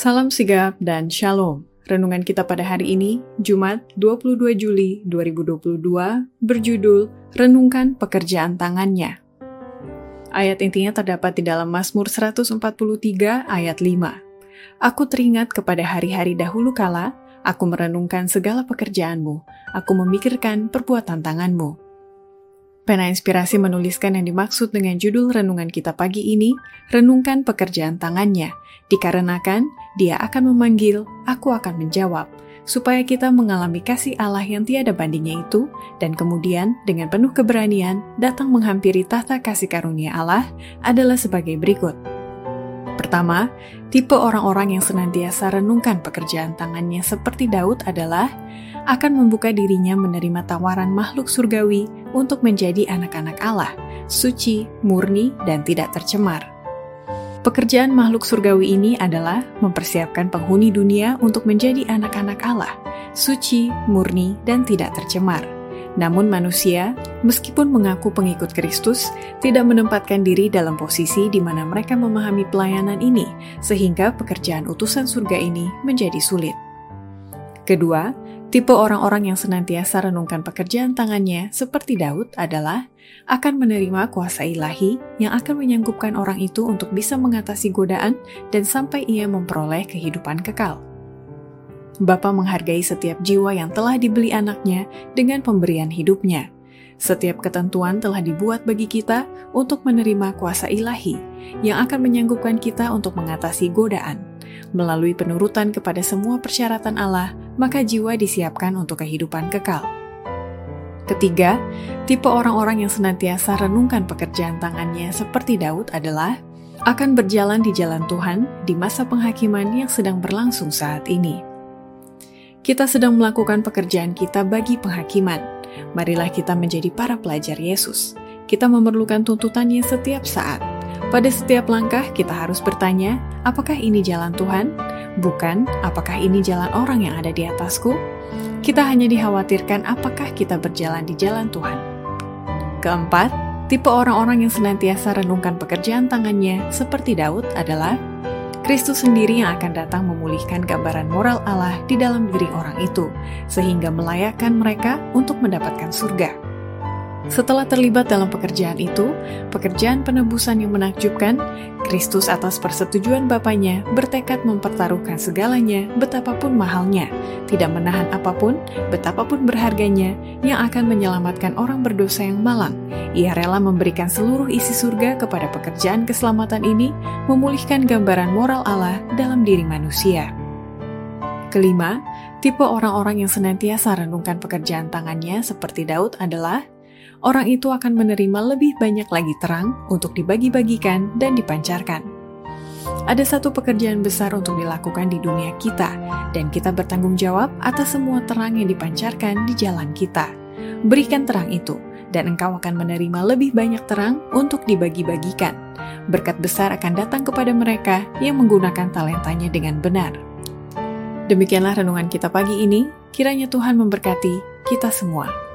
Salam sigap dan shalom. Renungan kita pada hari ini, Jumat 22 Juli 2022, berjudul Renungkan Pekerjaan Tangannya. Ayat intinya terdapat di dalam Mazmur 143 ayat 5. Aku teringat kepada hari-hari dahulu kala, aku merenungkan segala pekerjaanmu, aku memikirkan perbuatan tanganmu. Pena Inspirasi menuliskan yang dimaksud dengan judul renungan kita pagi ini, renungkan pekerjaan tangannya, dikarenakan dia akan memanggil, aku akan menjawab, supaya kita mengalami kasih Allah yang tiada bandingnya itu, dan kemudian dengan penuh keberanian datang menghampiri tahta kasih karunia Allah adalah sebagai berikut. Pertama, tipe orang-orang yang senantiasa renungkan pekerjaan tangannya seperti Daud adalah akan membuka dirinya menerima tawaran makhluk surgawi untuk menjadi anak-anak Allah, suci, murni, dan tidak tercemar. Pekerjaan makhluk surgawi ini adalah mempersiapkan penghuni dunia untuk menjadi anak-anak Allah, suci, murni, dan tidak tercemar. Namun manusia, meskipun mengaku pengikut Kristus, tidak menempatkan diri dalam posisi di mana mereka memahami pelayanan ini, sehingga pekerjaan utusan surga ini menjadi sulit. Kedua, Tipe orang-orang yang senantiasa renungkan pekerjaan tangannya, seperti Daud, adalah akan menerima kuasa ilahi yang akan menyanggupkan orang itu untuk bisa mengatasi godaan dan sampai ia memperoleh kehidupan kekal. Bapa menghargai setiap jiwa yang telah dibeli anaknya dengan pemberian hidupnya. Setiap ketentuan telah dibuat bagi kita untuk menerima kuasa ilahi yang akan menyanggupkan kita untuk mengatasi godaan melalui penurutan kepada semua persyaratan Allah, maka jiwa disiapkan untuk kehidupan kekal. Ketiga, tipe orang-orang yang senantiasa renungkan pekerjaan tangannya seperti Daud adalah akan berjalan di jalan Tuhan di masa penghakiman yang sedang berlangsung saat ini. Kita sedang melakukan pekerjaan kita bagi penghakiman. Marilah kita menjadi para pelajar Yesus. Kita memerlukan tuntutannya setiap saat pada setiap langkah, kita harus bertanya, apakah ini jalan Tuhan? Bukan, apakah ini jalan orang yang ada di atasku? Kita hanya dikhawatirkan apakah kita berjalan di jalan Tuhan. Keempat, tipe orang-orang yang senantiasa renungkan pekerjaan tangannya, seperti Daud, adalah Kristus sendiri yang akan datang memulihkan gambaran moral Allah di dalam diri orang itu, sehingga melayakkan mereka untuk mendapatkan surga. Setelah terlibat dalam pekerjaan itu, pekerjaan penebusan yang menakjubkan, Kristus atas persetujuan Bapaknya bertekad mempertaruhkan segalanya betapapun mahalnya, tidak menahan apa pun, betapapun berharganya, yang akan menyelamatkan orang berdosa yang malang. Ia rela memberikan seluruh isi surga kepada pekerjaan keselamatan ini, memulihkan gambaran moral Allah dalam diri manusia. Kelima, tipe orang-orang yang senantiasa renungkan pekerjaan tangannya seperti Daud adalah orang itu akan menerima lebih banyak lagi terang untuk dibagi-bagikan dan dipancarkan. Ada satu pekerjaan besar untuk dilakukan di dunia kita, dan kita bertanggung jawab atas semua terang yang dipancarkan di jalan kita. Berikan terang itu, dan engkau akan menerima lebih banyak terang untuk dibagi-bagikan. Berkat besar akan datang kepada mereka yang menggunakan talentanya dengan benar. Demikianlah renungan kita pagi ini. Kiranya Tuhan memberkati kita semua.